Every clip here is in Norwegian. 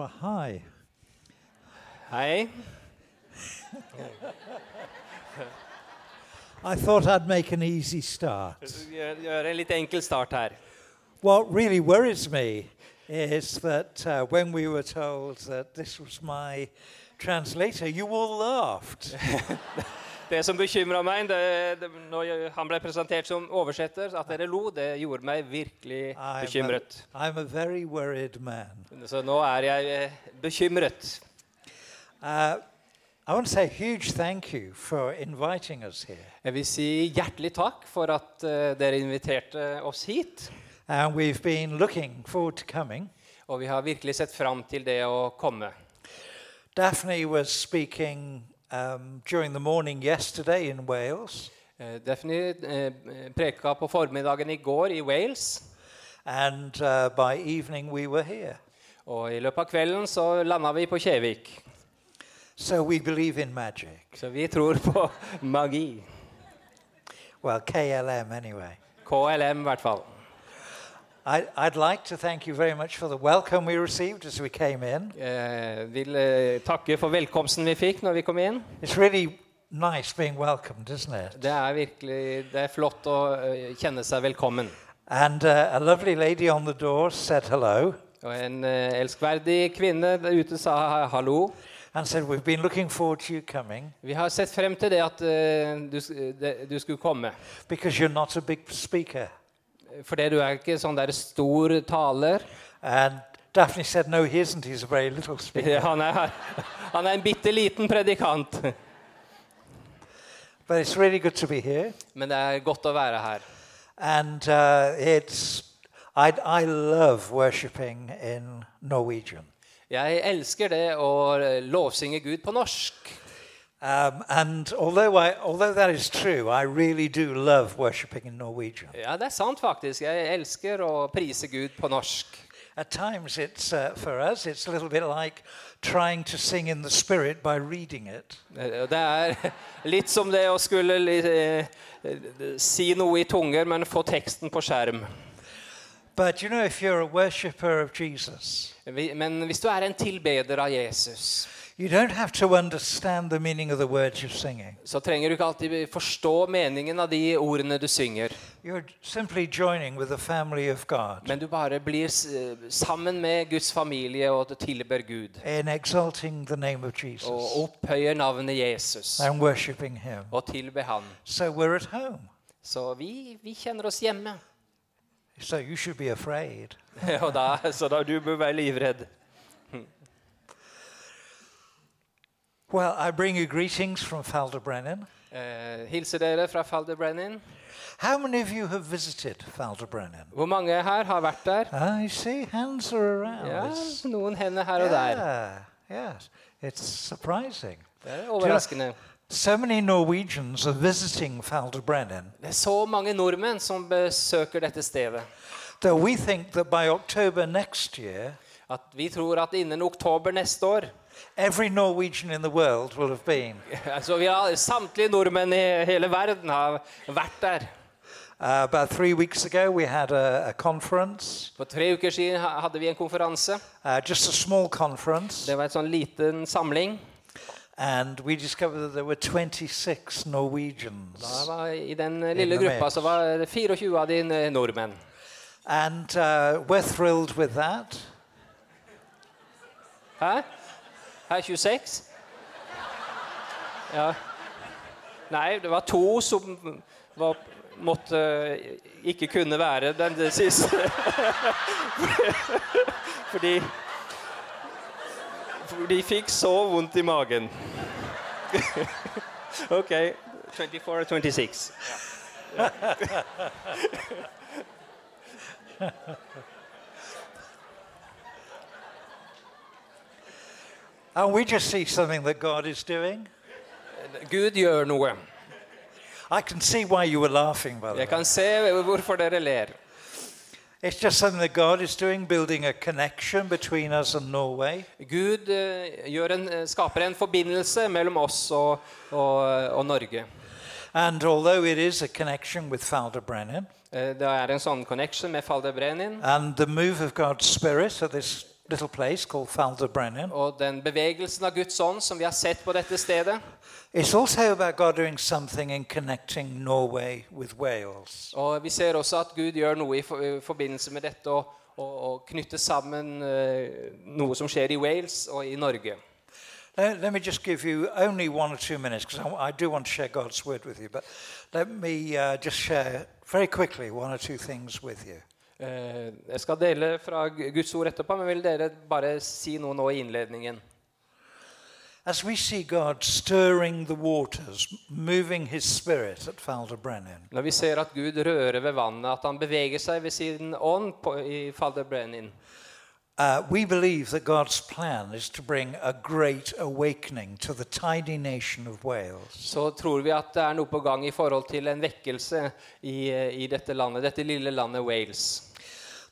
Well, hi. Hei. I thought I'd make an easy start. Gjør, gjør en litt enkel start her. What really worries me is that uh, when we were told that this was my translator, you all laughed. Det som bekymra meg det, det, når jeg- han ble presentert som oversetter, at dere lo, det gjorde meg virkelig I'm a, bekymret. I'm a very worried man. Så nå er jeg eh, bekymret. Uh, I want to say a huge thank you for inviting us here. Jeg vil si hjertelig takk for at uh, dere inviterte oss hit. And we've been looking forward to coming. Og vi har virkelig sett fram til det å komme. Daphne was speaking um, during the morning yesterday in Wales. Eh, Daphne eh, preka på formiddagen i går i Wales. And uh, by evening, we were here. Og i løpet av kvelden så landa vi på Kjevik. So we believe in magic. Så vi tror på magi. Well, KLM anyway. KLM i hvert fall. I, I'd like to thank you very much for the welcome we received as we came in. Jeg vil eh, takke for velkomsten vi fikk når vi kom inn. It's really nice being welcomed, isn't it? Det er virkelig det er flott å eh, kjenne seg velkommen. And uh, a lovely lady on the door said hello Og en eh, elskverdig kvinne der ute sa ha- hallo. and said, We've been looking forward to you coming Vi har sett frem til det at eh, du, s- det, du skulle komme. because you're not a big speaker. Fordi du er ikke sånn der stor taler. And Daphne said, No, he isn't. He's a very little speaker. Han er, han er en bitte liten predikant. But it's really good to be here. Men det er godt å være her. And uh, it's, I, I love worshipping in Norwegian. Jeg elsker det å lovsynge Gud på norsk. Um, and although, I, although that is true, I really do love worshipping in Norwegian. Ja, det er sant, faktisk. Jeg elsker å prise Gud på norsk. At times, it's, uh, for us, it's a little bit like trying to sing in the spirit by reading it. Eh, Det er litt som det å skulle eh, eh, si noe i tunger, men få teksten på skjerm. But you know, if you're a worshipper of Jesus, Men hvis du er en tilbeder av Jesus, you don't have to understand the meaning of the words you're singing. så trenger du ikke alltid forstå meningen av de ordene du synger. You're simply joining with the family of God Men du bare blir sammen med Guds familie og tilber Gud. in exalting the name of Og opphøyer navnet Jesus and worshipping Him. og tilber Han. So we're at home. Så vi, vi kjenner oss hjemme. So you should be afraid. Og da, så da du bør være livredd. Well, I bring you greetings from Falderbrennen. Uh, hilser dere fra Falderbrennan. How many of you have visited Falderbrennen? Hvor mange her har vært der? I see hands are around. Ja, It's- noen hender her og der. yeah, yes. It's surprising. Det er overraskende. So many Norwegians are visiting Falderbrennen Det er så mange nordmenn som besøker dette stedet. that we think that by October next year, At vi tror at innen oktober neste år every Norwegian in the world will have been. altså vi har, Samtlige nordmenn i hele verden har vært der. Uh, about three weeks ago, we had a, a conference, For tre uker siden hadde vi en konferanse. uh, just a small conference, Det var en sånn liten samling. and we discovered that there were 26 Da Norwegians. var, I den lille gruppa så var det 24 av de nordmenn. And uh, we're thrilled with that. Hæ? Her 26? Ja. Nei, det var to som var, måtte ikke kunne være den det siste. Fordi For de fikk så vondt i magen. OK. 24 og 26. And we just see something that God is doing. Gud gjør noe. I can see why you were laughing, by the way. Kan se hvorfor dere ler. It's just something that God is doing, building a connection between us and Norway. Gud eh, gjør en, eh, skaper en forbindelse mellom oss og, og, og Norge. And although it is a connection with Falderbrennen, Eh, Det er en sånn connection med Faldebrenin. and the move of God's Spirit at this little place called. Og den bevegelsen av Guds ånd som vi har sett på dette stedet, It's also about God doing something in connecting Norway with Wales. Og vi ser også at Gud gjør noe i for- i forbindelse med dette å å- å knytte sammen eh, noe som skjer i Wales og i Norge. Let, let me just give you only one or two minutes because I, I do want to share God's word with you. But let me uh, just share very quickly one or two things with you. Eh, Jeg skal dele fra Guds ord etterpå, men vil dere bare si noe nå i innledningen? As we see God stirring the waters, moving his spirit at Faldebrennen, Når vi ser at Gud rører ved vannet, at han beveger seg ved sin ånd på, i Faldebrennen, uh, we believe that God's plan is to bring a great awakening to the tidy nation of Wales. så tror vi at det er noe på gang i forhold til en vekkelse i, eh, i dette landet, dette lille landet Wales.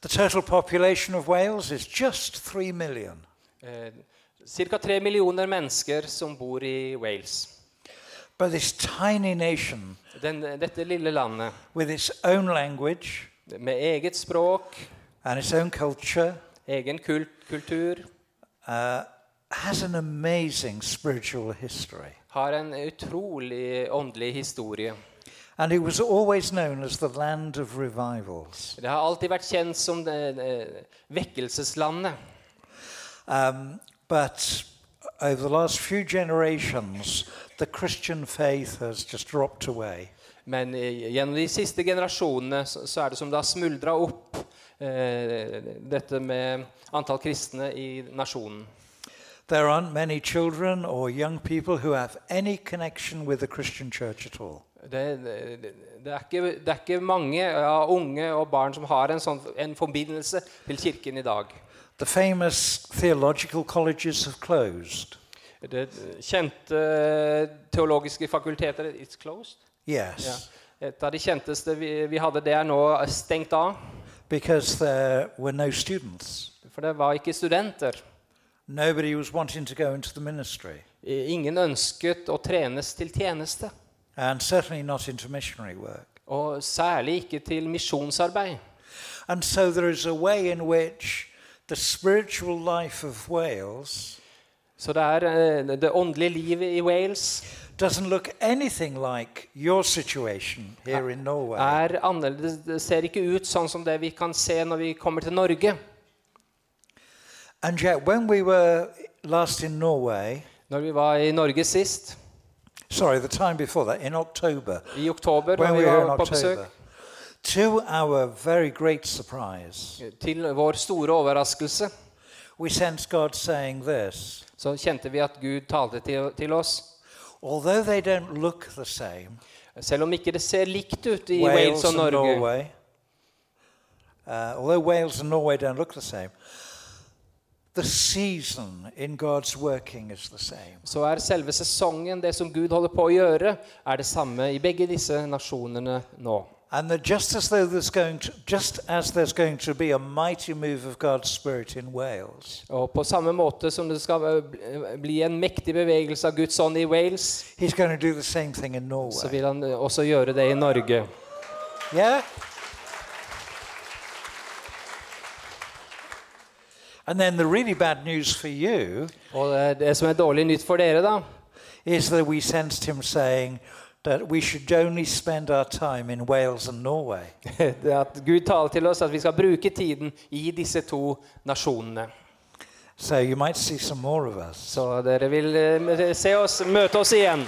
The total population of Wales is just 3 million. Eh, Ca. tre millioner mennesker som bor i Wales. But this tiny nation, Den, dette lille landet with its own language med eget språk, and its own culture, egen kult, kultur, uh, has an amazing spiritual history. har en utrolig åndelig historie. And it was always known as the land of revivals. Det har alltid vært kjent som det, vekkelseslandet. Um, but over the last few generations, the Christian faith has just dropped away. Men eh, gjennom de siste generasjonene så er det som det har smuldra opp, eh, dette med antall kristne i nasjonen. There aren't many children or young people who have any connection with the Christian church at all. Det, det, det, er ikke, det er ikke mange ja, unge og barn som har en, sånn, en forbindelse til kirken i dag. The famous theological colleges have closed. Det kjente teologiske fakulteter It's closed? Yes, Ja. Et av de kjenteste vi, vi hadde, det er nå stengt av. because there were no students. For det var ikke studenter. Nobody was wanting to go into the ministry, Ingen ønsket å trenes til tjeneste. And certainly not into missionary work. Og særlig ikke til misjonsarbeid. And so there is a way in which the spiritual life of Wales Så det er eh, det åndelige livet i Wales doesn't look anything like your situation here in Norway. er annerledes. Det ser ikke ut sånn som det vi kan se når vi kommer til Norge. And yet, when we were last in Norway, Når vi var i Norge sist, sorry, the time before that, in October, i oktober, when we were in på besøk, October, to our very great surprise, til vår store overraskelse, we sensed God saying this. Så kjente vi at Gud talte til, til oss. although they don't look the same, Selv om ikke det ser likt ut i Wales Wales og and Norge, Norway, uh, although Wales and Norway don't look the same, så er selve sesongen, det som Gud holder på å gjøre, er det samme i begge disse nasjonene nå. And just as though there's going to, just as there's going to be a mighty move of God's Spirit in Wales, Og på samme måte som det skal bli en mektig bevegelse av Guds ånd i Wales, He's going to do the same thing in så vil han også gjøre det i Norge. Yeah? And then the really bad news for you Og det, som er dårlig nytt for dere, da, is that we sensed him saying that we should only spend our time in Wales and Norway. det er at Gud taler til oss at vi skal bruke tiden i disse to nasjonene. So you might see some more of us. Så dere vil eh, se oss, møte oss igjen.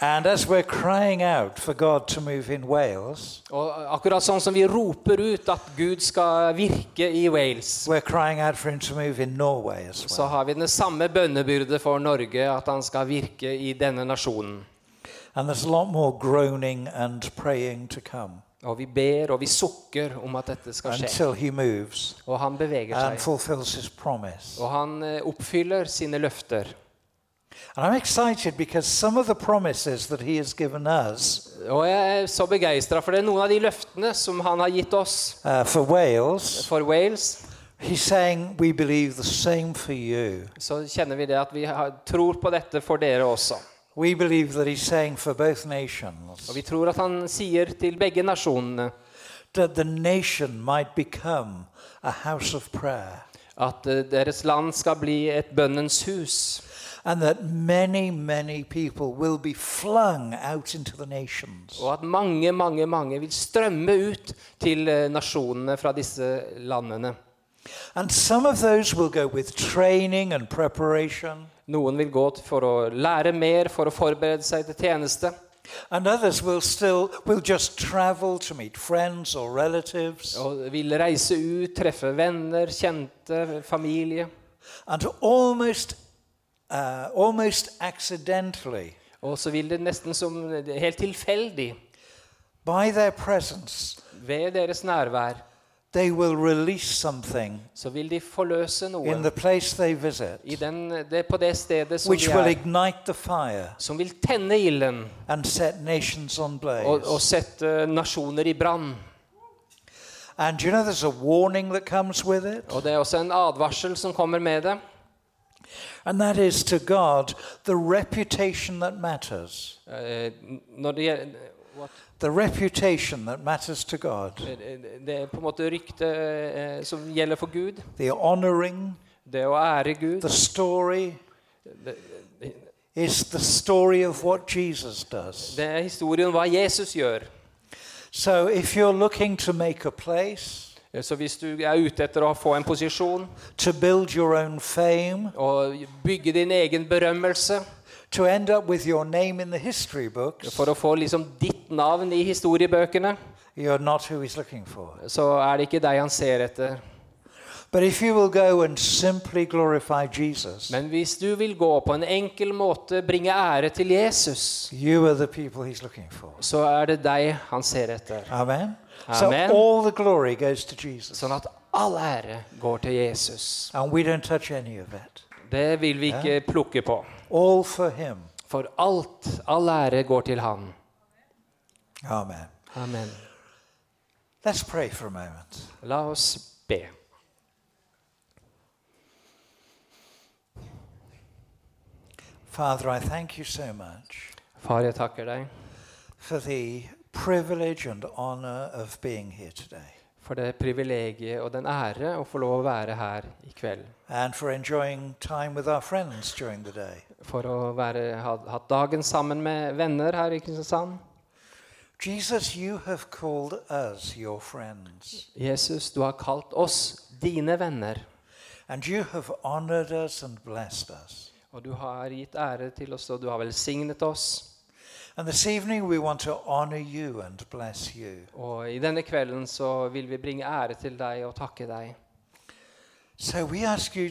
And as we're crying out for God to move in Wales, Og akkurat sånn som vi roper ut at Gud skal virke i Wales, we're crying out for him to move in Norway as så har vi den samme bønnebyrde for Norge, at han skal virke i denne nasjonen. And there's a lot more groaning and praying to come Og vi ber og vi sukker om at dette skal skje. until he moves Og han beveger and seg. fulfills his promise. Og han eh, oppfyller sine løfter. And I'm excited because some of the promises that he has given us Og jeg er så begeistra, for det er noen av de løftene som han har gitt oss uh, for Wales, for Wales. he's saying we believe the same for you. Så kjenner vi det at vi har, tror på dette for dere også. We believe that he's saying for both nations Og vi tror at han sier til begge nasjonene that the nation might become a house of prayer, At eh, deres land skal bli et bønnens hus. And that many, many people will be flung out into the nations. Og at mange, mange, mange vil strømme ut til eh, nasjonene fra disse landene. And some of those will go with training and preparation, Noen vil gå for å lære mer, for å forberede seg til tjeneste. and others will still will just travel to meet friends or relatives. Og vil reise ut, treffe venner, kjente, familie. And almost, uh, almost accidentally, Og så vil det nesten som helt tilfeldig, by their presence, ved deres nærvær, they will release something så vil de forløse in the place they visit, i den, det, på det stedet som which de will er, ignite the fire som vil tenne ilden and set nations on blaze. og, og sette nasjoner i brann. And you know, there's a warning that comes with it, Og det er også en advarsel som kommer med det. And that is to God the reputation that matters. Eh, Når det gjelder what? The reputation that matters to God. Eh, Det er på en måte ryktet eh, som gjelder for Gud. The honoring, Det å ære Gud. the story Det, is the story of what Jesus does. det er historien hva Jesus gjør. So if you're looking to make a place, Så hvis du er ute etter å få en posisjon fame, og bygge din egen berømmelse books, for å få liksom ditt navn i historiebøkene, så er det ikke deg han ser etter. Jesus, Men hvis du vil gå på en enkel måte, bringe ære til Jesus, så er det deg han ser etter. Amen? So all the glory goes to Jesus. Sånn at all ære går til Jesus. And we don't touch any of it. Det vil vi ikke plukke på. All for him. For alt, all ære går til han. Amen. Amen. Let's pray for a moment. La oss be. Father, I thank you so much Far, jeg takker deg for the privilege and honor of being here today for det privilegiet og den ære å få lov å være her i kveld. and for enjoying time with our friends during the day. For å være, ha hatt dagen sammen med venner her i Kristiansand. Jesus, you have called us your friends, Jesus, du har kalt oss dine venner. and you have honored us and blessed us. Og du har gitt ære til oss, og du har velsignet oss. And this evening we want to honor you and bless you. Og i denne kvelden så vil vi bringe ære til deg og takke deg. So we ask you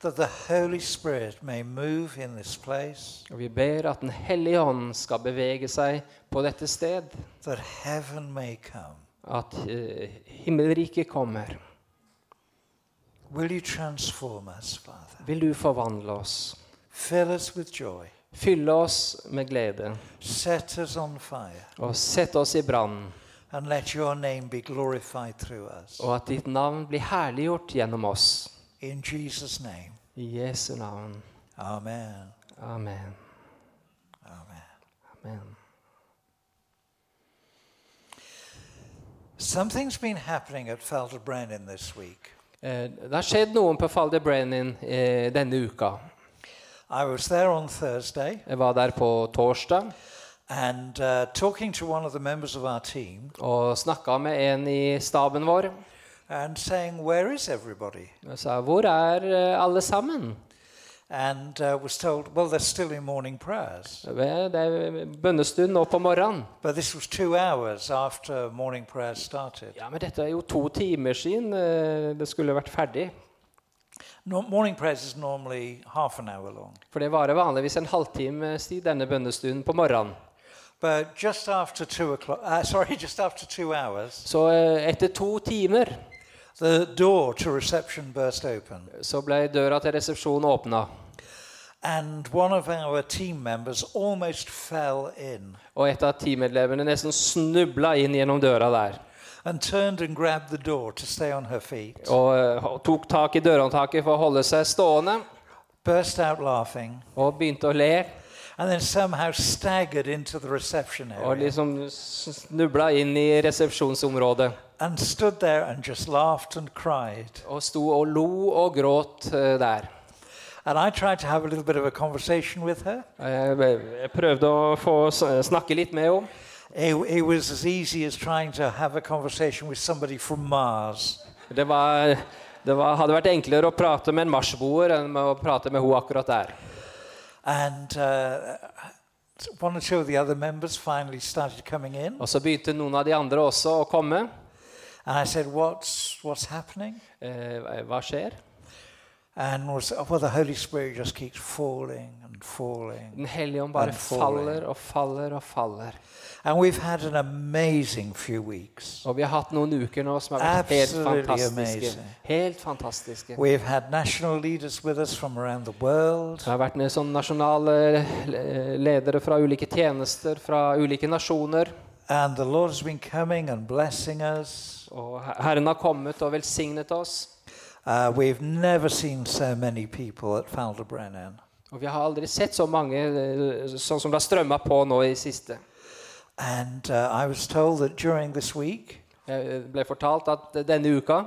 that the Holy Spirit may move in this place, Og vi ber at Den hellige ånd skal bevege seg på dette sted. that heaven may come. At eh, himmelriket kommer. Will you transform us, Father? Vil du forvandle oss? Fill us with joy. Fylle oss med glede. Set us on fire. Og sett oss i brann. And let your name be glorified through us. Og at ditt navn blir herliggjort gjennom oss. In Jesus' name. I Jesu navn. Amen. Amen. Amen. Amen. Something's been happening at Felder Brennan this week. Eh, Det har skjedd noe på Falder Brennan eh, denne uka. I was there on Thursday Jeg var der på torsdag and uh, talking to one of the members of our team og snakka med en i staben vår. and saying, Where is everybody? Jeg sa 'Hvor er eh, alle sammen?' And uh, was told, Well, they're still in morning prayers. Det er bønnestund nå på morgenen. But this was two hours after morning prayers started. Ja, men dette er jo to timer siden eh, det skulle vært ferdig. For det varer vanligvis en halvtimes tid, denne bønnestunden på morgenen. But just after two o'clock, uh, sorry, just after two hours, Så eh, etter to timer the door to reception burst open. så ble døra til resepsjonen åpna. And one of our team members almost fell in Og et av teammedlemmene nesten snubla inn gjennom døra der. And turned and grabbed the door to stay on her feet. Og eh, tok tak i dørhåndtaket for å holde seg stående. Burst out laughing. Og begynte å le. and then somehow staggered into the reception Og liksom snubla inn i resepsjonsområdet. and stood there and just laughed and cried. Og sto og lo og gråt eh, der. And I tried to have a little bit of a conversation with her. Jeg jeg prøvde å få snakke litt med henne. It, it was as easy as trying to have a conversation with somebody from Mars. Det, var, det var, hadde vært enklere å prate med en marsboer enn å prate med henne akkurat der. And uh, one or two of the other members finally started coming in. Og så begynte noen av de andre også å komme. And I said, What's, what's happening? Eh, hva skjer? And well, the Holy Spirit just keeps falling and falling. Den hellige ånd bare And faller og faller og faller. And we've had an amazing few weeks. Og vi har hatt noen uker nå som har vært helt fantastiske. amazing. Helt fantastiske. We've had national leaders with us from around the world. Det har vært sånn nasjonale ledere fra ulike tjenester, fra ulike nasjoner. And the Lord has been coming and blessing us. Og Herren har kommet og velsignet oss. Uh, we've never seen so many people at Falderbrennen. Og vi har aldri sett så mange eh, sånn som det har strømma på nå i siste. And uh, I was told that during this week, Jeg ble fortalt at denne uka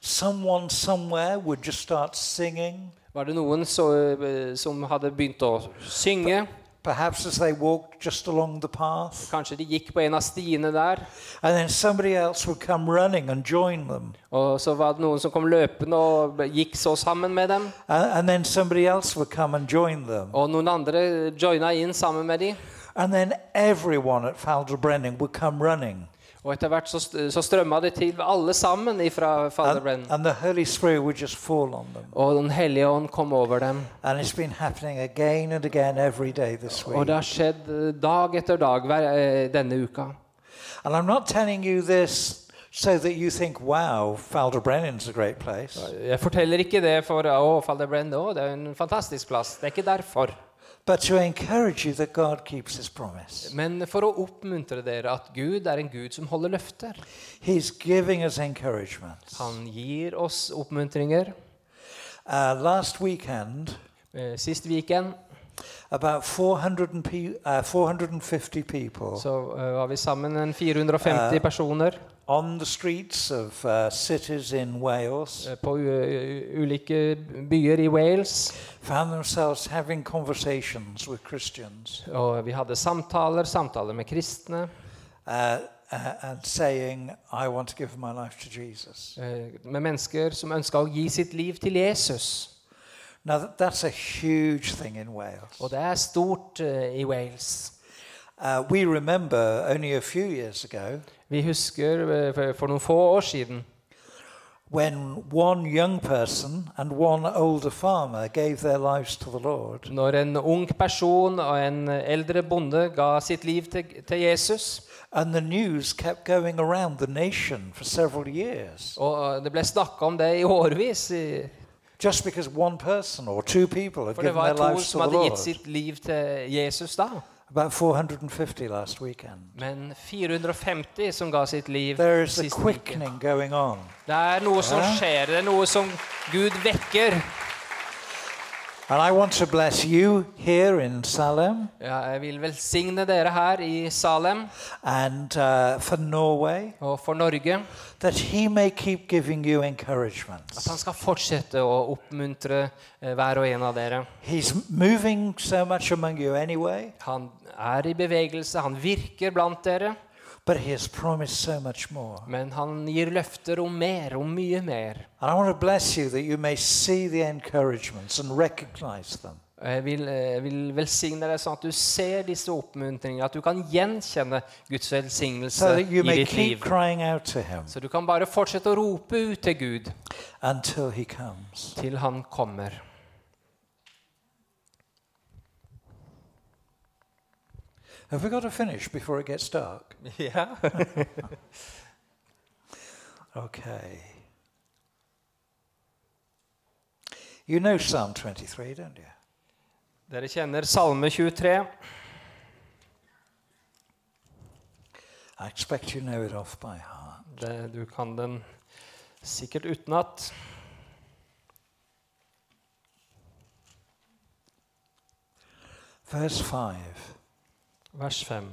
someone somewhere would just start singing, var det noen så, eh, som hadde begynt å synge. Perhaps as they walked just along the path. Kanskje de gikk på en av stiene der. And then somebody else would come running and join them. Og så var det noen som kom løpende og gikk så sammen med dem. And, and then somebody else would come and join them. Og noen andre joina inn sammen med dem. And then everyone at Falderbrennen would come running. Og etter hvert så, så strømma det til alle sammen fra And, Falderbrenn. and the Holy Spirit would just fall on them. Og Den hellige ånd kom over dem. Again again every day this Og det har skjedd eh, dag etter dag hver, eh, denne uka. And I'm not telling you this so that you think, wow, Falderbrennen's a great place. Jeg forteller ikke det for å, Falderbrenn, å, det er en fantastisk plass. Det er ikke derfor. But to encourage you that God keeps his promise. Men for å oppmuntre dere at Gud er en Gud som holder løfter. Han gir oss oppmuntringer. Uh, weekend, Eh, Sist weekend about 400 pe- uh, 450 people så eh, var vi sammen 450 personer on the streets of uh, cities in Wales eh, på u u- ulike byer i Wales. found themselves having conversations with Christians Og vi hadde samtaler, samtaler med kristne. uh, uh, and saying, I want to give my life to Jesus. eh, Med mennesker som ønska å gi sitt liv til Jesus. Now, that, that's a huge thing in Wales. Det er stort eh, i Wales. Uh, we remember only a few years ago Vi husker eh, for- noen få år siden when one young person and one older farmer gave their lives to the Lord. når en ung person og en eldre bonde ga sitt liv til, til Jesus. And the news kept going around the nation for several years. Og det ble snakka om det i årevis. Just because one person or two people had For det the var For to var to som hadde gitt sitt liv til Jesus da. About 450 last weekend. Men 450 som ga sitt liv There is a quickening going on. Det er noe som skjer. Det er noe som Gud vekker. And I want to bless you here in Salem Ja, jeg vil velsigne dere her i Salem and uh, for Norway og for Norge. that He may keep giving you At han skal fortsette å oppmuntre eh, hver og en av dere. He's moving so much among you anyway, Han er i bevegelse, han virker blant dere. But He has promised so much more. Men han gir løfter om mer, om mye mer. And I want to bless you that you may see the encouragements and recognize them. Jeg vil, jeg vil velsigne deg sånn at du ser disse oppmuntringene, at du kan gjenkjenne Guds velsignelse So i ditt liv. crying out to Him Så du kan bare fortsette å rope ut til Gud til han kommer. Have we got to finish before it gets dark? Yeah. Okay. You know Psalm 23, don't you? Dere kjenner Salme 23. I expect you know it off by heart. Det, du kan den sikkert utenat. verse 5. Vers 5.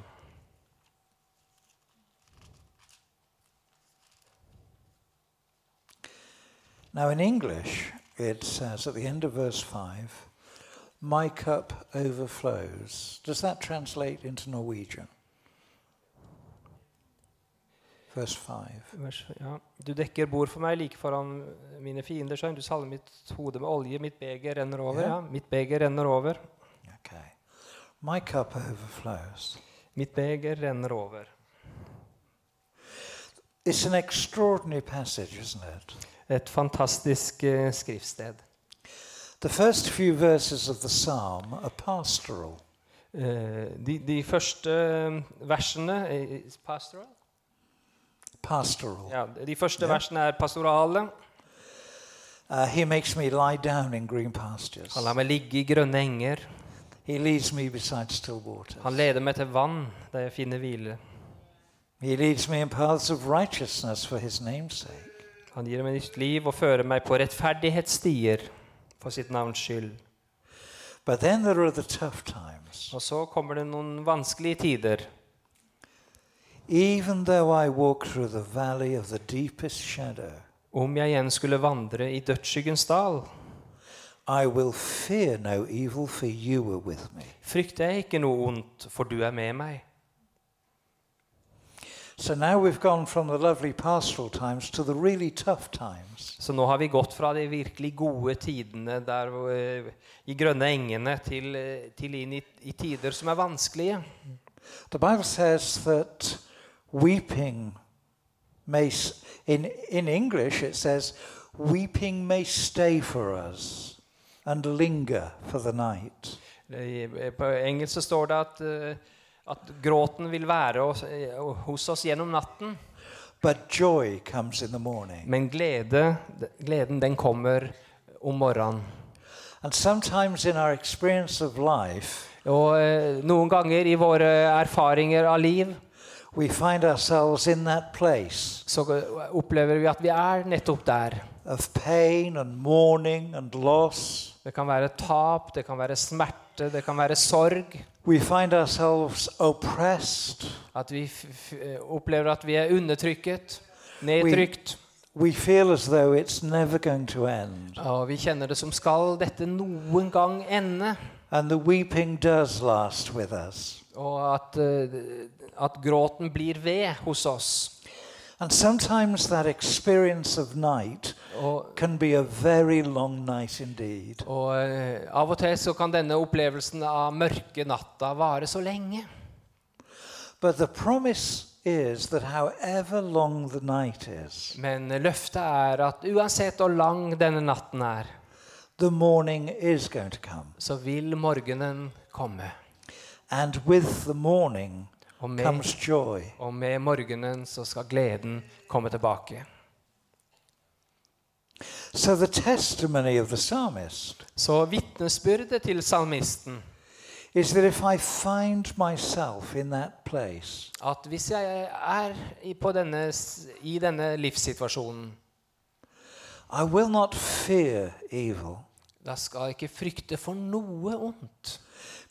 Now, in English, it says at the end of verse 5, My cup overflows. Does that translate into Norwegian? Verse 5. Vers, ja. Du dekker bord for meg like foran mine fiender. Sønn. Du salver mitt hode med olje. Mitt beger renner over. Ja, mitt beger renner over. Okay. My cup overflows. Mitt beger renner over. It's an extraordinary passage, isn't it? Et fantastisk eh, skriftsted. The first few verses of the psalm are pastoral. Eh, de, de første eh, versene pastoral? Pastoral. Ja, De første yeah. versene er pastorale. Uh, he makes me lie down in green pastures. Han lar meg ligge i grønne enger. He leads me beside still waters. Han leder meg til vann, der jeg finner hvile. He leads me in paths of righteousness for his name's sake. Han gir meg nytt liv og fører meg på rettferdighetsstier for sitt navns skyld. But then there are the tough times. Og så kommer det noen vanskelige tider. Even though I walk through the valley of the deepest shadow, Om jeg igjen skulle vandre i dødsskyggens dal, I will fear no evil, for you are with me. frykter jeg ikke noe ondt, for du er med meg. So now we've gone from the lovely pastoral times to the really tough times. Så nå har vi gått fra de virkelig gode tidene der, eh, i grønne engene til, eh, til inn i, i tider som er vanskelige. The Bible says that weeping may, in, in English, it says, weeping may stay for us and linger for the night. På engelsk så står det at, eh, at gråten vil være hos, eh, oss gjennom natten, But joy comes in the morning. men glede, gleden den kommer om morgenen. And sometimes in our experience of life, Og eh, noen ganger i våre erfaringer av liv we find ourselves in that place så opplever vi at vi er nettopp der. Of pain and mourning and loss. Det kan være tap, det kan være smerte, det kan være sorg. We find ourselves oppressed. At vi f opplever at vi er undertrykket, nedtrykt. We feel as though it's never going to end. Og vi kjenner det som skal dette noen gang ende. And the weeping does last with us. Og at, eh, at gråten blir ved hos oss. And sometimes that experience of night Og, can be a very long night indeed. og eh, av og til så kan denne opplevelsen av mørke natta vare så lenge. But the promise is that however long the night is, Men løftet er at uansett hvor lang denne natten er, the morning is going to come. så vil morgenen komme. And with the morning Og med, comes joy. og med morgenen så skal gleden komme tilbake. So the testimony of the psalmist Så vitnesbyrdet til salmisten is that if I find myself in that place, at hvis jeg er i, på denne, i denne livssituasjonen, I will not fear evil da skal jeg ikke frykte for noe ondt,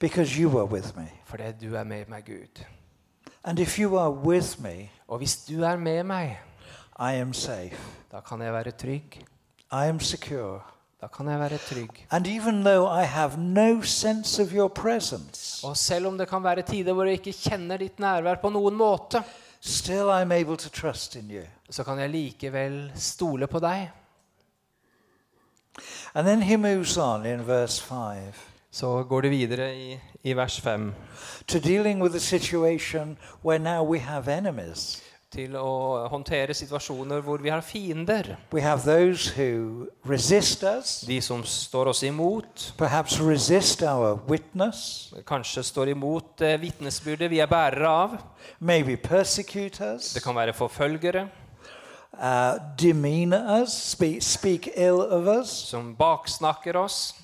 because you are with me. fordi du er med meg, Gud. And if you are with me, Og hvis du er med meg, I am safe. da kan jeg være trygg. I am secure. Da kan jeg være trygg. And even though I have no sense of your presence, Og selv om det kan være tider hvor jeg ikke kjenner ditt nærvær på noen måte, still I'm able to trust in you. så kan jeg likevel stole på deg. And then he moves on in verse 5 Så går det videre i, i vers 5 to dealing with a situation where now we have enemies. til å håndtere situasjoner hvor vi har fiender. We have those who resist us, De som står oss imot, perhaps resist our witness, kanskje står imot eh, vitnesbyrdet vi er bærere av. maybe persecute us, Det kan være forfølgere uh, demean us, speak, speak ill of us. som baksnakker oss.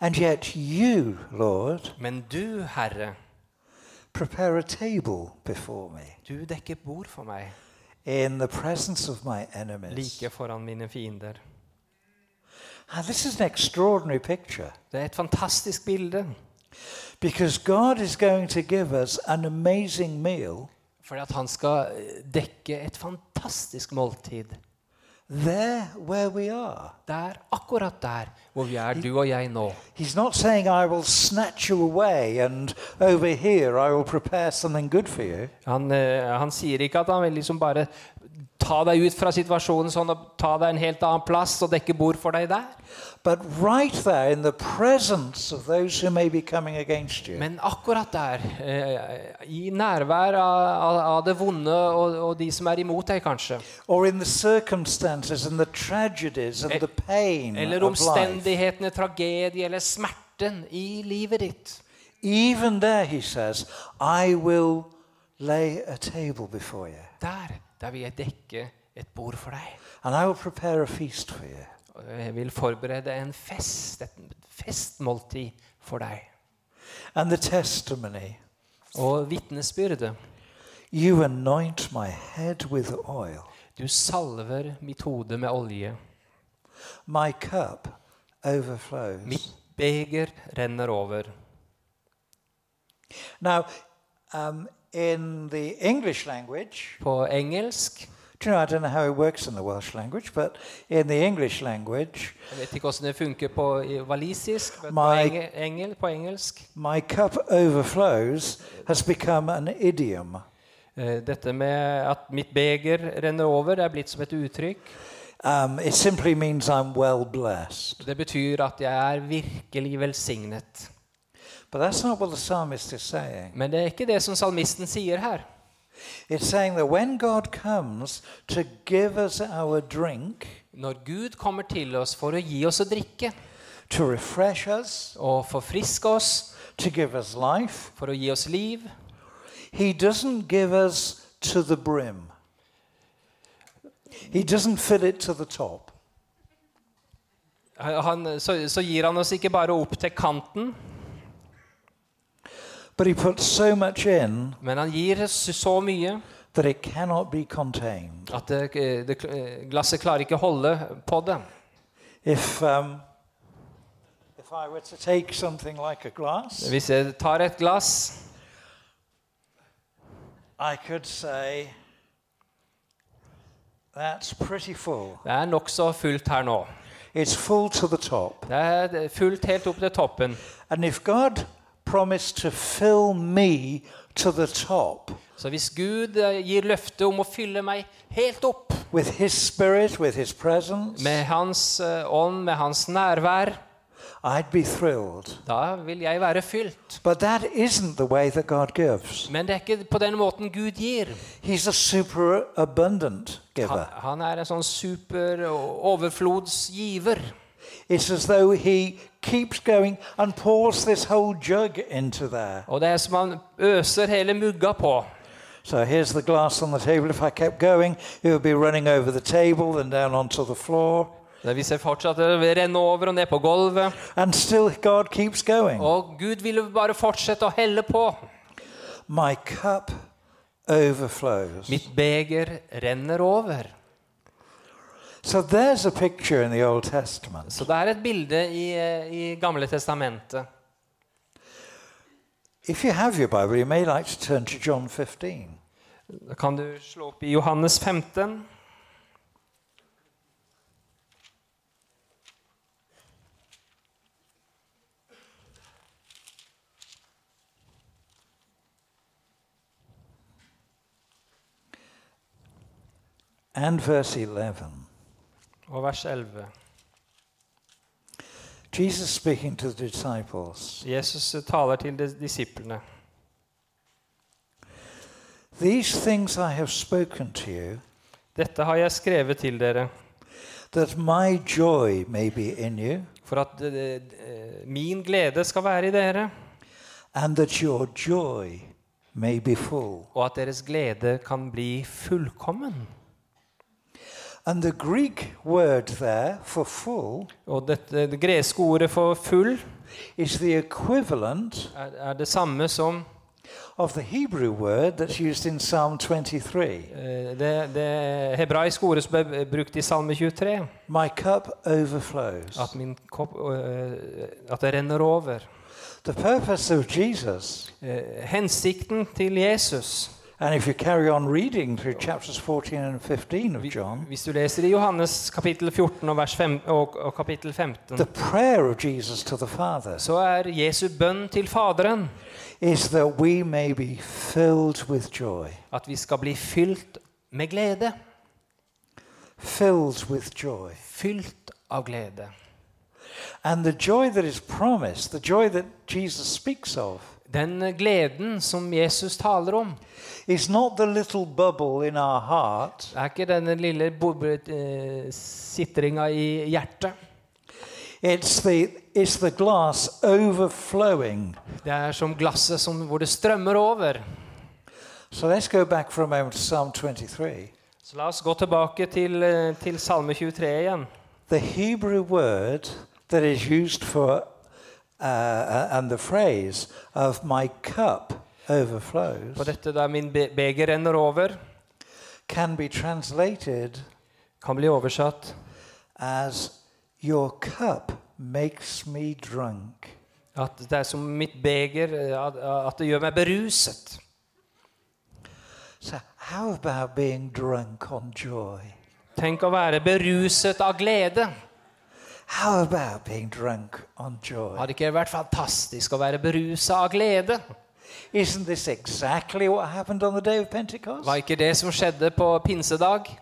And yet you, Lord, Men du, Herre, prepare a table before me du dekker bord for meg in the presence of my enemies. like foran mine fiender. And this is an extraordinary picture Det er et fantastisk bilde. Because God is going to give us an amazing meal Fordi at han skal eh, dekke et fantastisk måltid. There where we are. Der, akkurat der hvor vi er, du og jeg nå. He's not saying, I will snatch you away and over here I will prepare something good for you. Han, eh, han sier ikke at han vil liksom bare ta deg ut fra situasjonen sånn og ta deg en helt annen plass og dekke bord for deg der. Right there in the presence of those who may be coming against you, Men akkurat der, eh, i nærvær av, det vonde og, og de som er imot deg, kanskje, or in the circumstances and the tragedies and E- the pain eller of life, omstendighetene, tragedie eller smerten i livet ditt, even there, he says, I will lay a table before you. Der, der vil jeg dekke et bord for deg. and I will prepare a feast for you. Og Jeg vil forberede en fest, et festmåltid for deg. And the testimony Og vitnesbyrdet. you anoint my head with oil, Du salver mitt hode med olje. my cup overflows. Mitt beger renner over. Now, um, in the English language, På engelsk you know, I don't know how it works in the Welsh language, but in the English language, Jeg vet ikke hvordan det funker på valisisk, walisisk, men på, My- engel, på engelsk my cup overflows has become an idiom. eh, Dette med at mitt beger renner over, er blitt som et uttrykk. Um, it simply means I'm well blessed. Det betyr at jeg er virkelig velsignet. Men det er ikke det som salmisten sier her. It's saying that when God comes to give us our drink, Når Gud kommer til oss for å gi oss å drikke to refresh us, og forfriske oss, to give us life, for å gi oss liv, He doesn't give us to the brim. He doesn't fill it to the top. han, så, så gir han oss ikke bare opp til kanten, But he puts so much in men han gir så mye that it cannot be contained. at det, det, glasset klarer ikke holde på det. If, um, if I were to take something like a glass, Hvis jeg tar et glass, I could say, that's pretty full. det er nokså fullt her nå. It's full to the top. Det er fullt helt opp til toppen. And if God promised to fill me to the top Så hvis Gud eh, gir løfte om å fylle meg helt opp with His Spirit, with His presence, med Hans eh, ånd, med Hans nærvær, I'd be thrilled. da vil jeg være fylt. But that isn't the way that God gives. Men det er ikke på den måten Gud gir. He's a Han, han er en sånn super overflodsgiver. It's as though He keeps going and pours this whole jug into there. Og det er som han øser hele mugga på. So here's the glass on the table. If I kept going, it would be running over the table and down onto the floor. Hvis jeg fortsatte å renne over og ned på gulvet. And still, God keeps going. Og Gud ville bare fortsette å helle på. My cup overflows. Mitt beger renner over. So there's a picture in the Old Testament. Så det er et bilde i, eh, i Gamle testamentet. If you have your Bible, you may like to turn to John 15. Da kan du slå opp i Johannes 15. and verse 11. Og vers 11. Jesus speaking to the disciples. Jesus taler til dis- disiplene. These things I have spoken to you, Dette har jeg skrevet til dere, that my joy may be in you, for at eh, eh, min glede skal være i dere, and that your joy may be full. og at deres glede kan bli fullkommen. And the Greek word there for full Og dette, det greske ordet for full er, er det samme som of the Hebrew word that's used in Psalm 23. Eh, Det, det hebraiske ordet som er brukt i Salme 23, My cup overflows. at, min kopp, eh, at det renner over. The purpose of Jesus, Eh, Hensikten til Jesus and if you carry on reading through chapters 14 and 15 of John, Hvis du leser i Johannes kapittel 14 og, vers 5, og, og kapittel 15, the prayer of Jesus to the Father så er Jesu bønn til Faderen is that we may be filled with joy. at vi skal bli fylt med glede. Filled with joy. Fylt av glede. And the joy that is promised, the joy that Jesus speaks of, Den gleden som Jesus taler om, is not the little bubble in our heart, er ikke denne lille eh, sitringa i hjertet. it's the, it's the glass overflowing. Det er som glasset som, hvor det strømmer over. So let's go back for a moment to Psalm 23. Så la oss gå tilbake til, eh, til Salme 23 igjen. The Hebrew word that is used for, uh, and the phrase of my cup overflows, dette der min be- beger renner over, can be translated kan bli oversatt as your cup makes me drunk. at det er som mitt beger, eh, at, at det gjør meg beruset. So, how about being drunk on joy? Tenk å være beruset av glede. Hadde ikke det vært fantastisk å være berusa av glede? Isn't this exactly what happened on the day of Pentecost? Var ikke det som skjedde på pinsedag?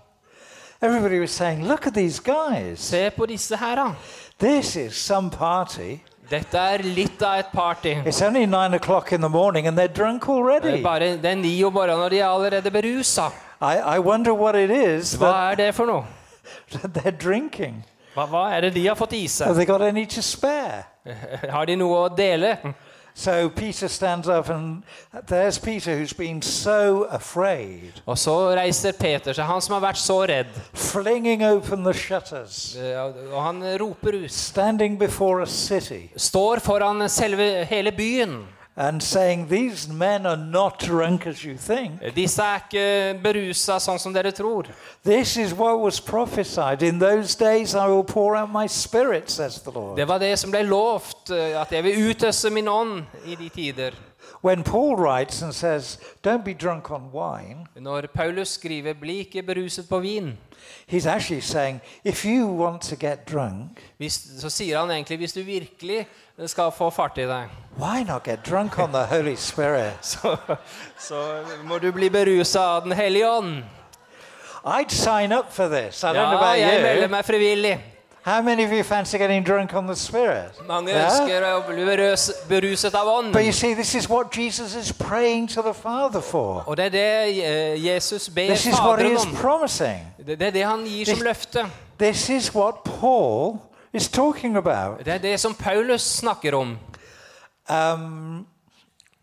Everybody was saying, Look at these guys. Se på disse her, da. This is some party. Dette er litt av et party. It's only nine o'clock in the morning and they're drunk already. bare, det er ni om morgenen, og de er allerede berusa. I, I wonder what it is Hva er det for noe? that they're drinking. Hva, hva er det de har fått i seg? Har de noe å dele? So Peter stands up, and there's Peter who's been so afraid, Og så reiser Peter seg, han som har vært så redd. flinging open the shutters, Eh, Og han roper ut. standing before a city, Står foran selve hele byen. And saying, These men are not drunk as you think. Disse er ikke berusa sånn som dere tror. This is what was prophesied. In those days I will pour out my spirit, says the Lord. Det var det som ble lovt, at jeg vil utøse min ånd i de tider. When Paul writes and says, Don't be drunk on wine, Når Paulus skriver 'bli ikke beruset på vin', he's actually saying, If you want to get drunk, hvis, så sier han egentlig hvis du virkelig skal få fart i deg, why not get drunk on the Holy Spirit? så, så må du bli berusa av Den hellige ånd. I'd sign up for this. I don't know Ja, about jeg melder you. meg frivillig. How many of you fancy getting drunk on the Spirit? Mange Yeah? ønsker å bli beruset av ånd. But you see, this is what Jesus is praying to the Father for. Og det er det eh, Jesus ber This is what he is promising. Det er det han gir som This- løfte. This is what Paul is talking about. Det er det som Paulus snakker om. Um,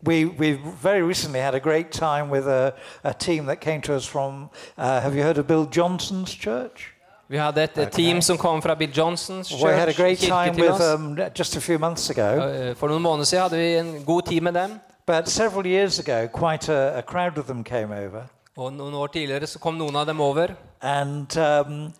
we, we very recently had a great time with a, a team that came to us from, uh, have you heard of Bill Johnson's church? Vi hadde et okay. team som kom fra Bill Johnsons church, kirke til oss. months ago. Eh, For noen måneder siden hadde vi en god tid med dem. But several years ago, quite a, a crowd of them came over. Og noen år tidligere så kom noen av dem over. And um,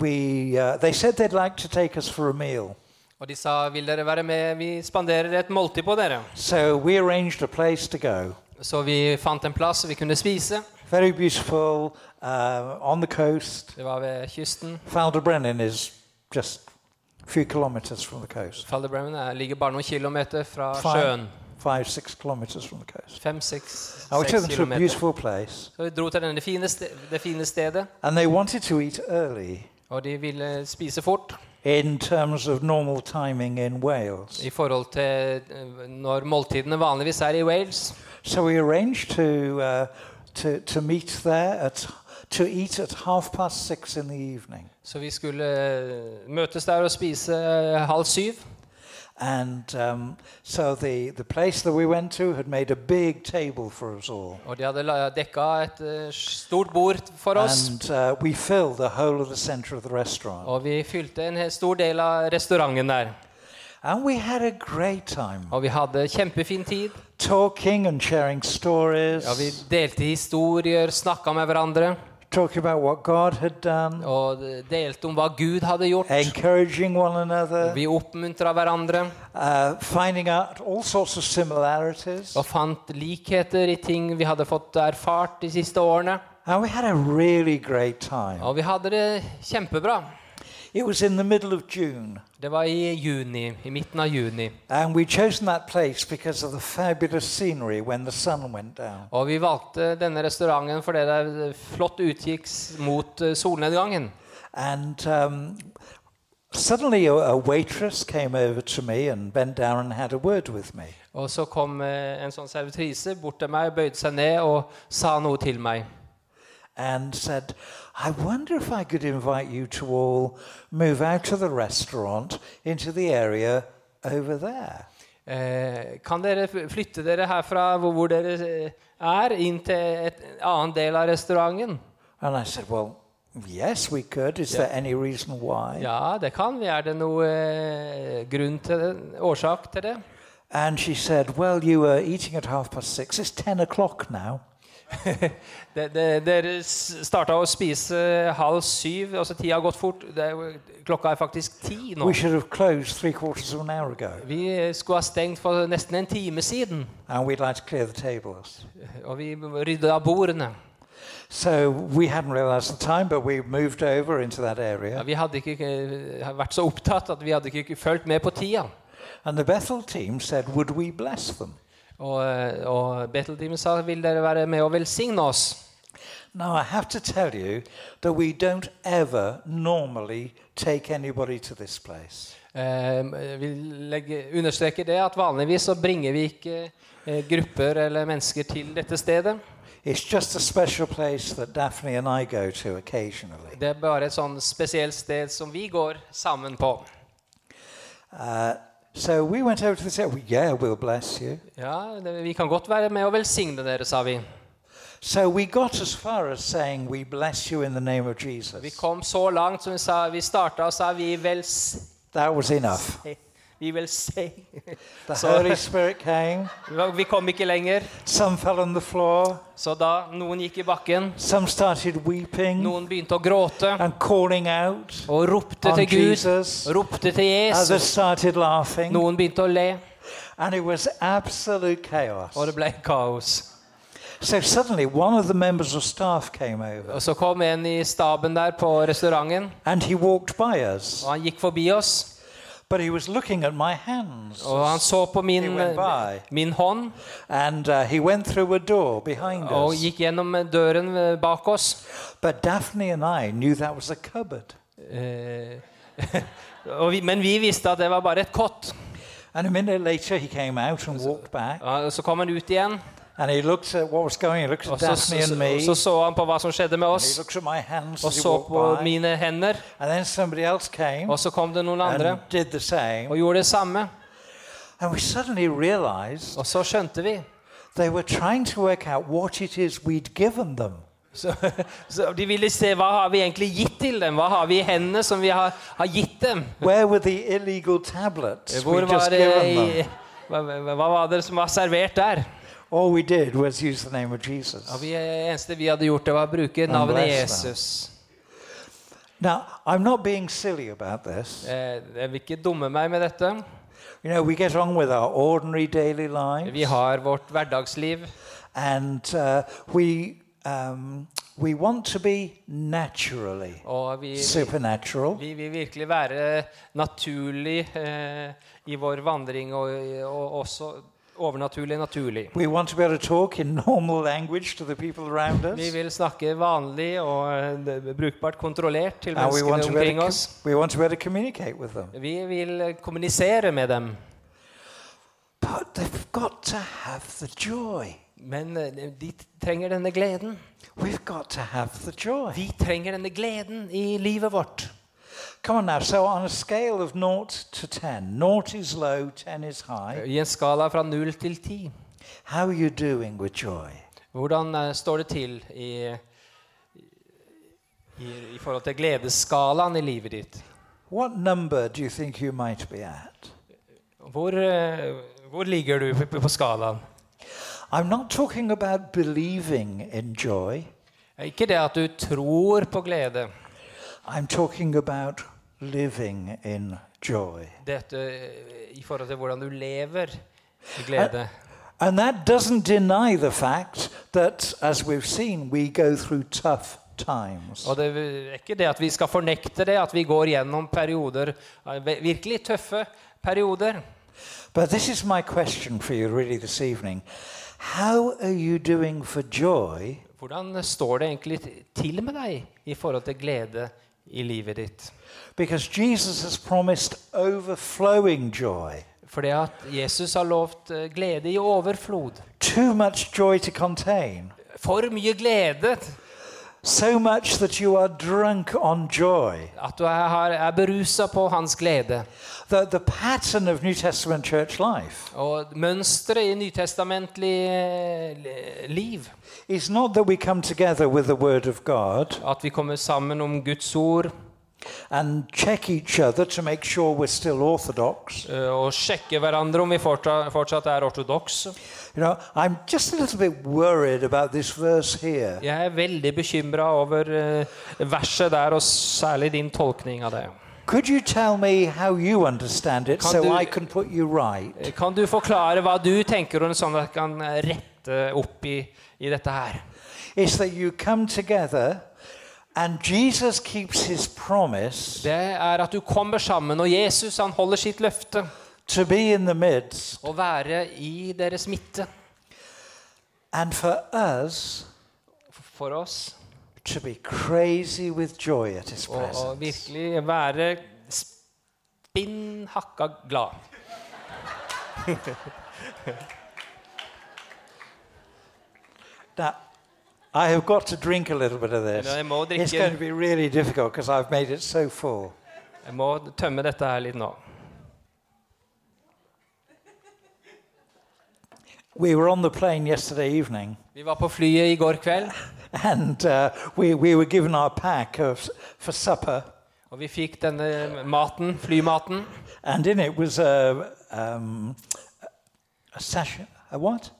we, uh, they said they'd like to take us for a meal. Og de sa vil dere være med, vi spanderer et måltid på dere. So we arranged a place to go. Så vi fant en plass vi kunne spise. Very beautiful, uh, on the coast. Det var ved kysten. Faldebrennen is just a few kilometers from the coast. Falderbremen er- ligger bare noen kilometer fra Fine. sjøen. Five, six kilometers from the coast. Fem, seks, I took them to a beautiful place. Så vi dro til denne fine det fine stedet, And they wanted to eat early og de ville spise fort in terms of normal timing in Wales. i forhold til eh, når måltidene vanligvis er i Wales. So we arranged to, uh, to, to meet there at, to eat at half past six in the evening. Så vi skulle eh, møtes der og spise eh, halv syv. And um, so the, the place that we went to had made a big table for us all. Og de hadde dekka et eh, stort bord for oss. And uh, we filled the whole of the center of the restaurant. Og vi fylte en stor del av restauranten der. And we had a great time Og vi hadde kjempefin tid. talking and sharing stories, Ja, vi delte historier, snakka med hverandre talking about what God had done, og delte om hva Gud hadde gjort. encouraging one another, Vi oppmuntra hverandre uh, finding out all sorts of similarities. og fant likheter i ting vi hadde fått erfart de siste årene. And we had a really great time. Og vi hadde det kjempebra. It was in the middle of June. Det var i juni, i midten av juni. And we chosen that place because of the fabulous scenery when the sun went down. Og vi valgte denne restauranten fordi det er flott utkikk mot eh, solnedgangen. And um, suddenly a, a waitress came over to me and bent down and had a word with me. Og så kom eh, en sånn servitrise bort til meg, bøyde seg ned og sa noe til meg. and said, I wonder if I could invite you to all move out of the restaurant into the area over there. Eh, kan dere flytte dere herfra hvor, hvor dere eh, er, inn til et annen del av restauranten? And I said, Well, yes, we could. Is there any reason why? Ja, det kan vi. Er det noe eh, grunn til det? Årsak til det? And she said, Well, you were eating at half past six. It's ten o'clock now. dere starta å spise halv syv, altså tida har gått fort. Klokka er faktisk ti nå. Vi skulle ha stengt for nesten en time siden, like og vi rydda bordene. So we hadn't realized the time, but we moved over into that Ja, area. vi hadde ikke eh, vært så opptatt at vi hadde ikke fulgt med på tida. And the Bethel team said, Would we bless them? Og, eh, og Betel-teamet sa vil dere være med og velsigne oss. Now, I have to tell you that we don't ever normally take anybody to this place. Eh, vi legger, understreker det at vanligvis så bringer vi ikke eh, grupper eller mennesker til dette stedet. It's just a special place that Daphne and I go to occasionally. Det er bare et sånn spesielt sted som vi går sammen på. Uh, so we went over to the area. Yeah, we'll bless you. Ja, det, Vi kan godt være med og velsigne dere, sa vi. So we got as far as saying, We bless you in the name of Vi kom så langt som vi sa Vi starta og sa vi vels... That was enough. Vi vil se. Came. Vi kom ikke lenger. Så da noen gikk i bakken, noen begynte å gråte og ropte til Gud. Jesus. Ropte til Jesus. Noen begynte å le, og det ble kaos. So suddenly, one of the members of staff came over Og så kom en i staben der på restauranten, and he walked by us. og han gikk forbi oss. Og han så på min, min hånd And uh, he went through a door behind og gikk gjennom døren eh, bak oss. But Daphne and I knew that was a cupboard. Eh, og vi, men vi visste at det var bare et kott. Og Så kom han ut igjen, Og så, så, me. så han på hva som skjedde med oss, og så på mine hender. Og så kom det noen andre og gjorde det samme. Og så skjønte vi. they were trying to work out what it is we'd given them. Så, så De ville se hva har vi egentlig gitt til dem. Hva har vi i hendene som vi har, har gitt dem? Where were the illegal tablets Hvor var det i, hva hva var det som var servert der? All we did was use the name of Jesus. Og vi, eneste vi hadde gjort, det var å bruke navnet. Jesus. Now, I'm not being silly about this. Eh, Jeg vil ikke dumme meg med dette. You know, we get on with our ordinary daily lives, Vi har vårt hverdagsliv, and uh, we um, we want to be naturally og vi, supernatural. vi vil virkelig være naturlig eh, i vår vandring, og, og også overnaturlig naturlig. We want to be able to talk in normal language to the people around us, Vi vil snakke vanlig og eh, brukbart kontrollert til menneskene omkring oss. we want to be able to communicate with them. Vi vil kommunisere med dem, But they've got to have the joy. men eh, de trenger denne gleden. We've got to have the joy. Vi trenger denne gleden i livet vårt. Come on now. So, on a scale of naught to ten, naught is low, ten is high. I en skala fra 0 til 10. How are you doing with joy? Hvordan eh, står det til i, i, i forhold til gledesskalaen i livet ditt? What number do you think you might be at? Hvor, eh, hvor ligger du på, på skalaen? I'm not talking about believing in joy, Ikke det at du tror på glede. I'm talking about living in joy. Dette eh, i forhold til hvordan du lever i glede. And that doesn't deny the fact that, as we've seen, we go through tough times. Og det er ikke det at vi skal fornekte det, at vi går gjennom perioder, eh, virkelig tøffe perioder. But this is my question for you, really, this evening. How are you doing for joy Hvordan står det egentlig til med deg i forhold til glede i livet ditt? Because Jesus has promised overflowing joy. Fordi at Jesus har lovt eh, glede i overflod. Too much joy to contain. For mye glede So much that you are drunk on joy. at du er, er berusa på hans glede. The, the pattern of New Testament church life Og mønsteret i nytestamentlig eh, liv, is not that we come together with the Word of God at vi kommer sammen om Guds ord and check each other to make sure we're still orthodox. eh, om vi fortsatt, er ortodokse. You know, I'm just a little bit worried about this verse here. Er eh, verset der, og særlig din tolkning av det. Could you tell me how you understand it so I can put you right? Eh, Kan du forklare hva du tenker om sånn at jeg kan rette opp i, i dette her? It's that you come together and Jesus keeps his promise Det er at du kommer sammen, og Jesus han holder sitt løfte. midst. Å være i deres midte. For us For oss. to be crazy with joy at his Og, og presence. virkelig være spinn hakka glad. Now, I have got to drink a little bit of this. Ja, jeg må drikke- It's going to be really difficult because I've made it so full. Jeg må tømme dette her litt nå. We were on the plane yesterday evening Vi var på flyet i går kveld, and uh, we, we were given our pack of, for supper, og vi fikk denne maten, flymaten. and in it was a, um, a sachet. A what?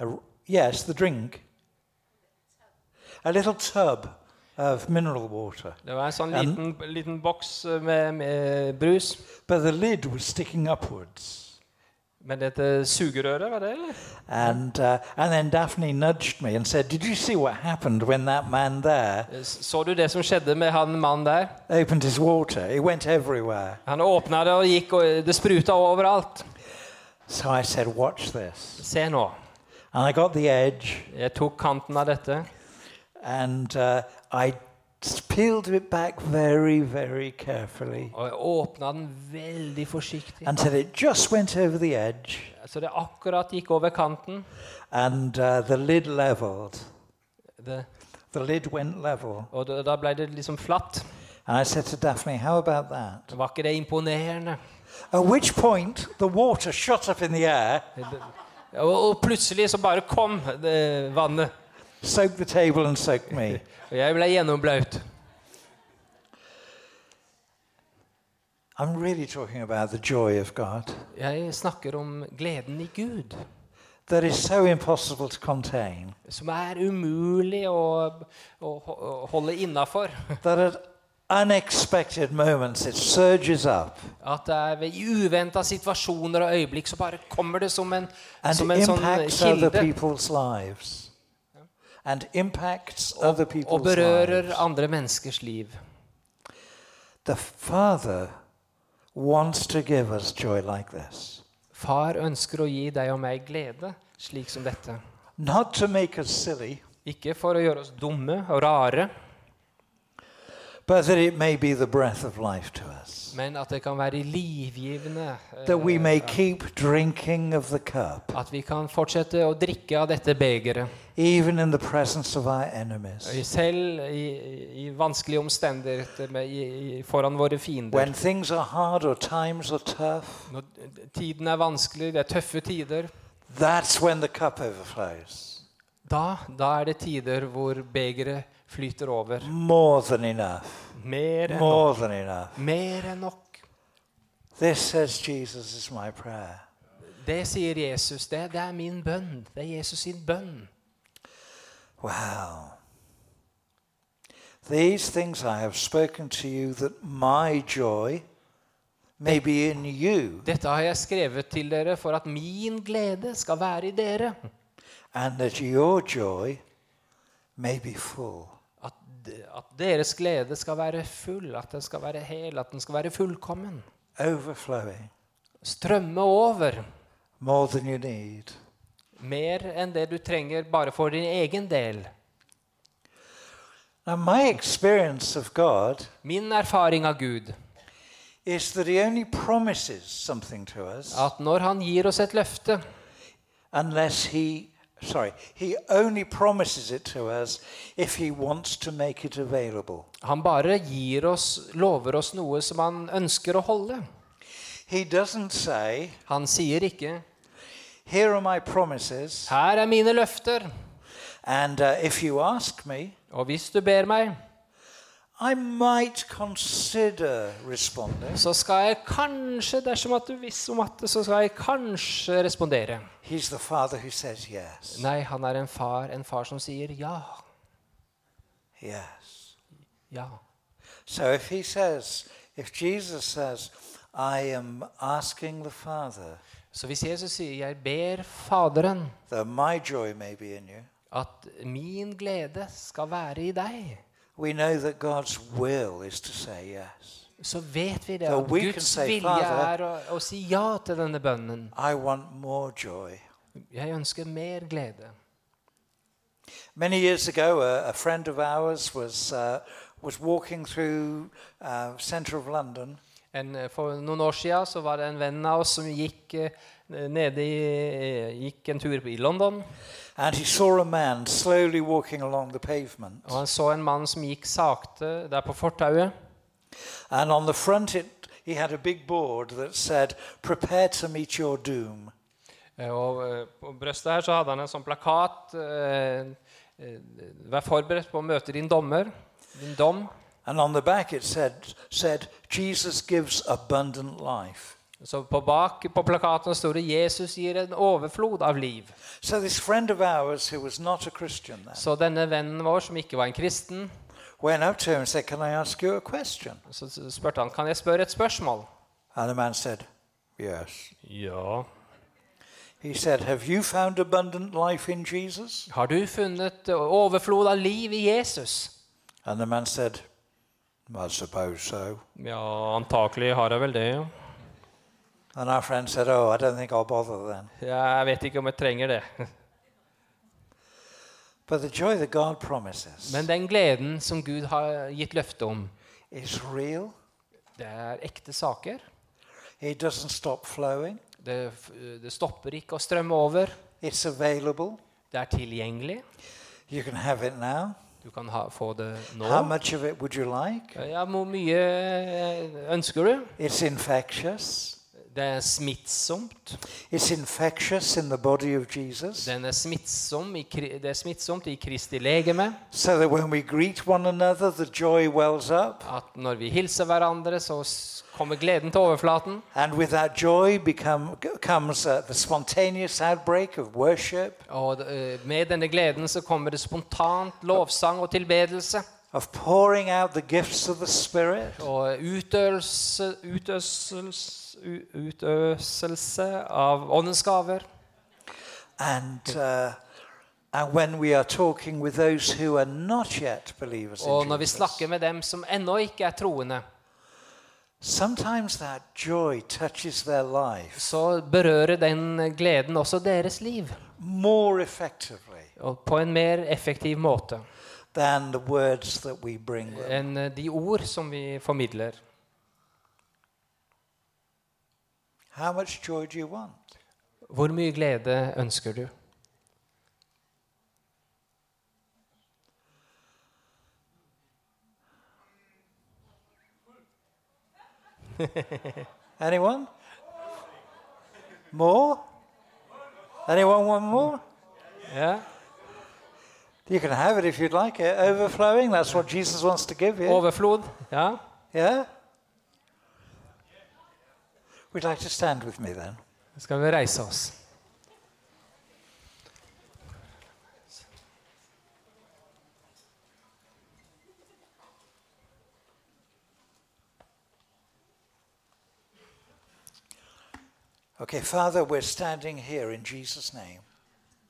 A, yes, the drink. A little tub of mineral water. Det var en sånn liten, liten boks med, med brus. But the lid was sticking upwards. Men dette sugerøret, var det, eller? And, uh, and then Daphne nudged me and said, Did you see what happened when that man there Så du det som skjedde med han mannen der? opened his water? It went everywhere. Han åpna det og gikk, og det spruta overalt. So I said, Watch this. Se nå. And I got the edge Jeg tok kanten av dette, and uh, I peeled it back very, very carefully og jeg åpna den veldig forsiktig. until it just went over the edge Så det akkurat gikk over kanten. and uh, the lid leveled. The, The lid went level. og da da ble det liksom flatt. And I said to Daphne, How about that? Var ikke det imponerende? At which point the water shot up in the air, Og, og plutselig så bare kom det vannet. Soaked the table, and soak me. Og jeg ble gjennomblaut. I'm really talking about the joy of God Jeg snakker om gleden i Gud, that is so impossible to contain, som er umulig å holde innafor. that at unexpected moments it surges up At det er ved uventa situasjoner og øyeblikk så bare kommer det som en, and som en sånn impacts other kilde. people's lives. And impacts other Og berører andre menneskers liv. The Father wants to give us joy like. Far ønsker å gi deg og meg glede slik som dette. Not to make us silly, Ikke for å gjøre oss dumme og rare, but that it may be the breath of life to us. men at det kan være livgivende. eh, That we may keep drinking of the cup, At vi kan fortsette å drikke av dette begeret. even in the presence of our enemies. Selv i, i vanskelige omstendigheter med, i, i, foran våre fiender. When things are hard or times are tough, Når tiden er vanskelig, det er tøffe tider, that's when the cup overflows. da, da er det tider hvor begeret flyter over. More than enough. Mer enn nok. More than enough. Mer enn nok. This, says Jesus, is my prayer. Det sier Jesus. Det, det er min bønn. Det er Jesus sin bønn. Wow. These things I have spoken to you that my joy may be in you Dette har jeg skrevet til dere for at min glede skal være i dere. and that your joy may be full. At, deres glede skal være full, at den skal være hel, at den skal være fullkommen. Overflowing. Strømme over. More than you need. Mer enn det du trenger bare for din egen del. Now, my experience of God Min erfaring av Gud is that He only promises something to us at når han gir oss et løfte, unless He, sorry, He only promises it to us if He wants to make it available. han bare gir oss, lover oss noe som han ønsker å holde. He doesn't say, Han sier ikke Here are my promises, 'Her er mine løfter', and uh, if you ask me, og hvis du ber meg, I might consider responding. Så skal jeg kanskje, dersom at du visste om at det, så skal jeg kanskje respondere. He's the Father who says yes. Nei, han er en far, en far som sier ja. Yes. Ja. So if He says, if Jesus says, I am asking the Father Så hvis Jesus sier 'Jeg ber Faderen that my joy may be in you, at min glede skal være i deg', we know that God's will is to say yes. så vet vi det. At so Guds say, vilje er å, å si ja til denne bønnen. I want more joy. Jeg ønsker mer glede. Many years ago, a, a friend of ours was, uh, was walking through uh, center of London, En, eh, for noen år siden så var det en venn av oss som gikk, uh, nede i, gikk en tur i London. And he saw a man slowly walking along the pavement. Og han så en mann som gikk sakte der på fortauet. And on the front, it, he had a big board that said, Prepare to meet your doom. Eh, Og eh, på brøstet her så hadde han en sånn plakat. eh, eh, Vær forberedt på å møte din dommer. Din dom. And on the back, it said, said Jesus gives abundant life. Så på bak på plakaten står det 'Jesus gir en overflod av liv'. So this friend of ours, who was not a Christian then, Så denne vennen vår, som ikke var en kristen, went up to him and said, Can I ask you a question? så spurte han kan jeg spørre et spørsmål. And the man said, Yes. Ja. He said, Have you found abundant life in Jesus? Har du funnet overflod av liv i Jesus? And the man said, I suppose so. Ja, antakelig har jeg vel det. ja. And our friend said, Oh, I don't think I'll bother then. Jeg vet ikke om jeg trenger det. But the joy that God promises Men den gleden som Gud har gitt løfte om, is real. det er ekte saker. It doesn't stop flowing. Det, det stopper ikke å strømme over. It's available. Det er tilgjengelig. You can have it now. Du kan ha, få det nå. How much of it would you like? Ja, Hvor mye eh, ønsker du? It's infectious. Det er smittsomt. It's infectious in the body of Jesus. Den er smittsom i, det er smittsomt i Kristi legeme. So that when we greet one another, the joy wells up. At når vi hilser hverandre, så kommer gleden til overflaten. And with that joy become, comes uh, the spontaneous outbreak of worship, Og eh, med denne gleden så kommer det spontant lovsang og tilbedelse. Of pouring out the gifts of the Spirit. Og utøselse av åndens gaver. And, uh, and when we are talking with those who are not yet believers Og når vi snakker med dem som ennå ikke er troende, sometimes that joy touches their life. så berører den gleden også deres liv. more effectively Og på en mer effektiv måte than the words that we bring them. enn eh, de ord som vi formidler. How much joy do you want? Hvor mye glede ønsker du? Anyone? More? Anyone want more? Ja. You can have it if you'd like it. Overflowing, that's what Jesus wants to give you. Overflowed. yeah. Yeah? Would you like to stand with me then? Skal vi reise oss? Okay, Father, we're standing here in Jesus' name.